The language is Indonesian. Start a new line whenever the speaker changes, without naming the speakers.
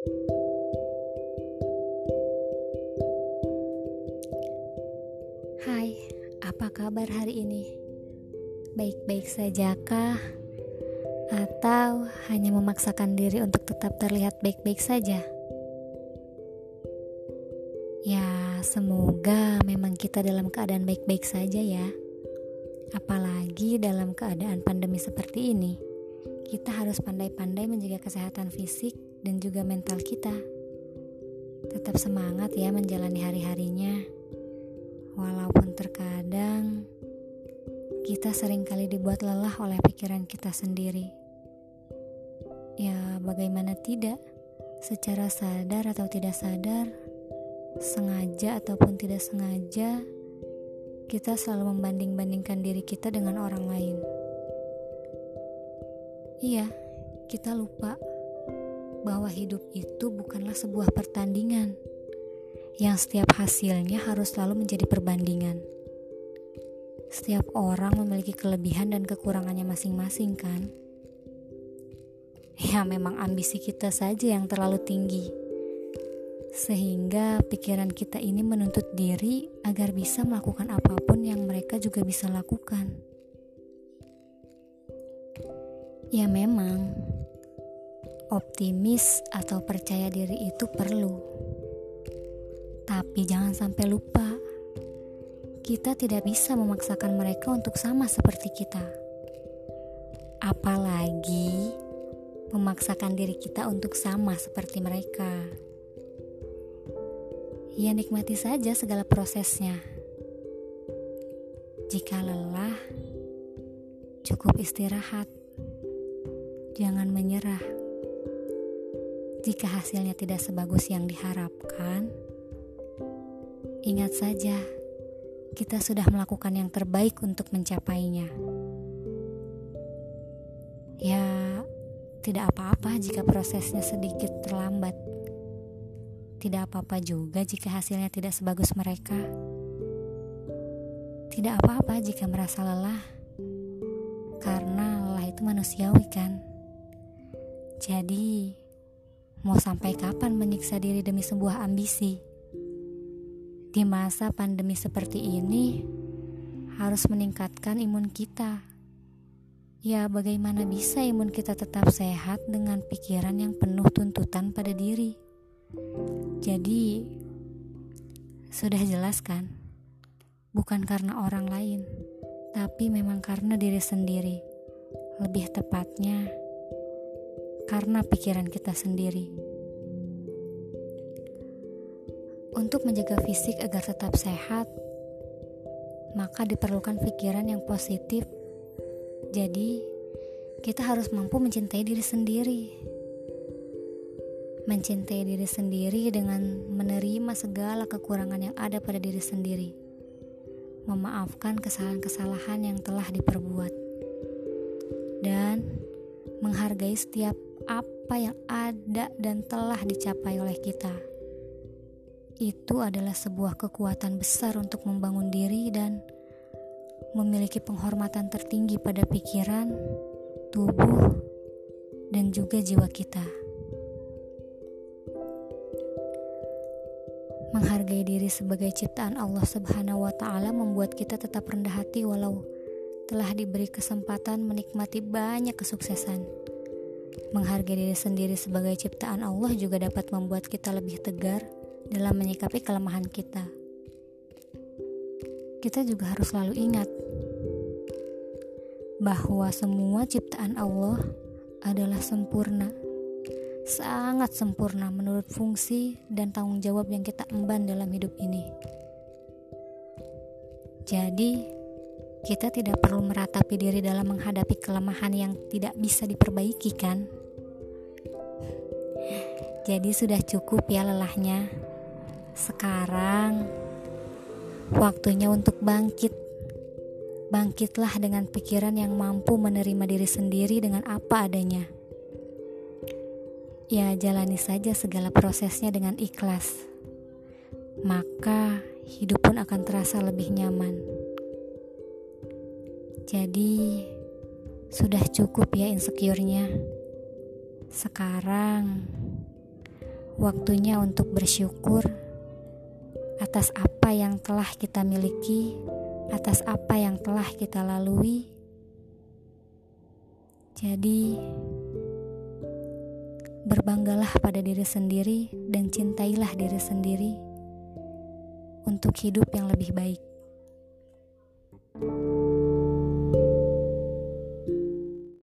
Hai, apa kabar hari ini? Baik-baik saja kah? Atau hanya memaksakan diri untuk tetap terlihat baik-baik saja? Ya, semoga memang kita dalam keadaan baik-baik saja ya. Apalagi dalam keadaan pandemi seperti ini, kita harus pandai-pandai menjaga kesehatan fisik dan juga mental kita. Tetap semangat ya menjalani hari-harinya. Walaupun terkadang kita sering kali dibuat lelah oleh pikiran kita sendiri. Ya, bagaimana tidak? Secara sadar atau tidak sadar, sengaja ataupun tidak sengaja, kita selalu membanding-bandingkan diri kita dengan orang lain. Iya, kita lupa bahwa hidup itu bukanlah sebuah pertandingan yang setiap hasilnya harus selalu menjadi perbandingan. Setiap orang memiliki kelebihan dan kekurangannya masing-masing, kan? Ya, memang ambisi kita saja yang terlalu tinggi, sehingga pikiran kita ini menuntut diri agar bisa melakukan apa pun yang mereka juga bisa lakukan. Ya, memang optimis atau percaya diri itu perlu tapi jangan sampai lupa, kita tidak bisa memaksakan mereka untuk sama seperti kita. Apalagi memaksakan diri kita untuk sama seperti mereka. Ya nikmati saja segala prosesnya. Jika lelah, cukup istirahat. Jangan menyerah. Jika hasilnya tidak sebagus yang diharapkan, Ingat saja, kita sudah melakukan yang terbaik untuk mencapainya. Ya, tidak apa-apa jika prosesnya sedikit terlambat. Tidak apa-apa juga jika hasilnya tidak sebagus mereka. Tidak apa-apa jika merasa lelah, karena lelah itu manusiawi, kan? Jadi, mau sampai kapan menyiksa diri demi sebuah ambisi? Di masa pandemi seperti ini, harus meningkatkan imun kita. Ya, bagaimana bisa imun kita tetap sehat dengan pikiran yang penuh tuntutan pada diri? Jadi, sudah jelas kan? Bukan karena orang lain, tapi memang karena diri sendiri. Lebih tepatnya, karena pikiran kita sendiri. Untuk menjaga fisik agar tetap sehat, maka diperlukan pikiran yang positif. Jadi, kita harus mampu mencintai diri sendiri. Mencintai diri sendiri dengan menerima segala kekurangan yang ada pada diri sendiri. Memaafkan kesalahan-kesalahan yang telah diperbuat. Dan menghargai setiap apa yang ada dan telah dicapai oleh kita itu adalah sebuah kekuatan besar untuk membangun diri dan memiliki penghormatan tertinggi pada pikiran, tubuh, dan juga jiwa kita. Menghargai diri sebagai ciptaan Allah Subhanahu wa Ta'ala membuat kita tetap rendah hati, walau telah diberi kesempatan menikmati banyak kesuksesan. Menghargai diri sendiri sebagai ciptaan Allah juga dapat membuat kita lebih tegar dalam menyikapi kelemahan kita. Kita juga harus selalu ingat bahwa semua ciptaan Allah adalah sempurna, sangat sempurna menurut fungsi dan tanggung jawab yang kita emban dalam hidup ini. Jadi, kita tidak perlu meratapi diri dalam menghadapi kelemahan yang tidak bisa diperbaiki, kan? Jadi, sudah cukup ya lelahnya. Sekarang waktunya untuk bangkit. Bangkitlah dengan pikiran yang mampu menerima diri sendiri dengan apa adanya. Ya, jalani saja segala prosesnya dengan ikhlas. Maka hidup pun akan terasa lebih nyaman. Jadi, sudah cukup ya insecure-nya. Sekarang Waktunya untuk bersyukur atas apa yang telah kita miliki, atas apa yang telah kita lalui. Jadi, berbanggalah pada diri sendiri dan cintailah diri sendiri untuk hidup yang lebih baik.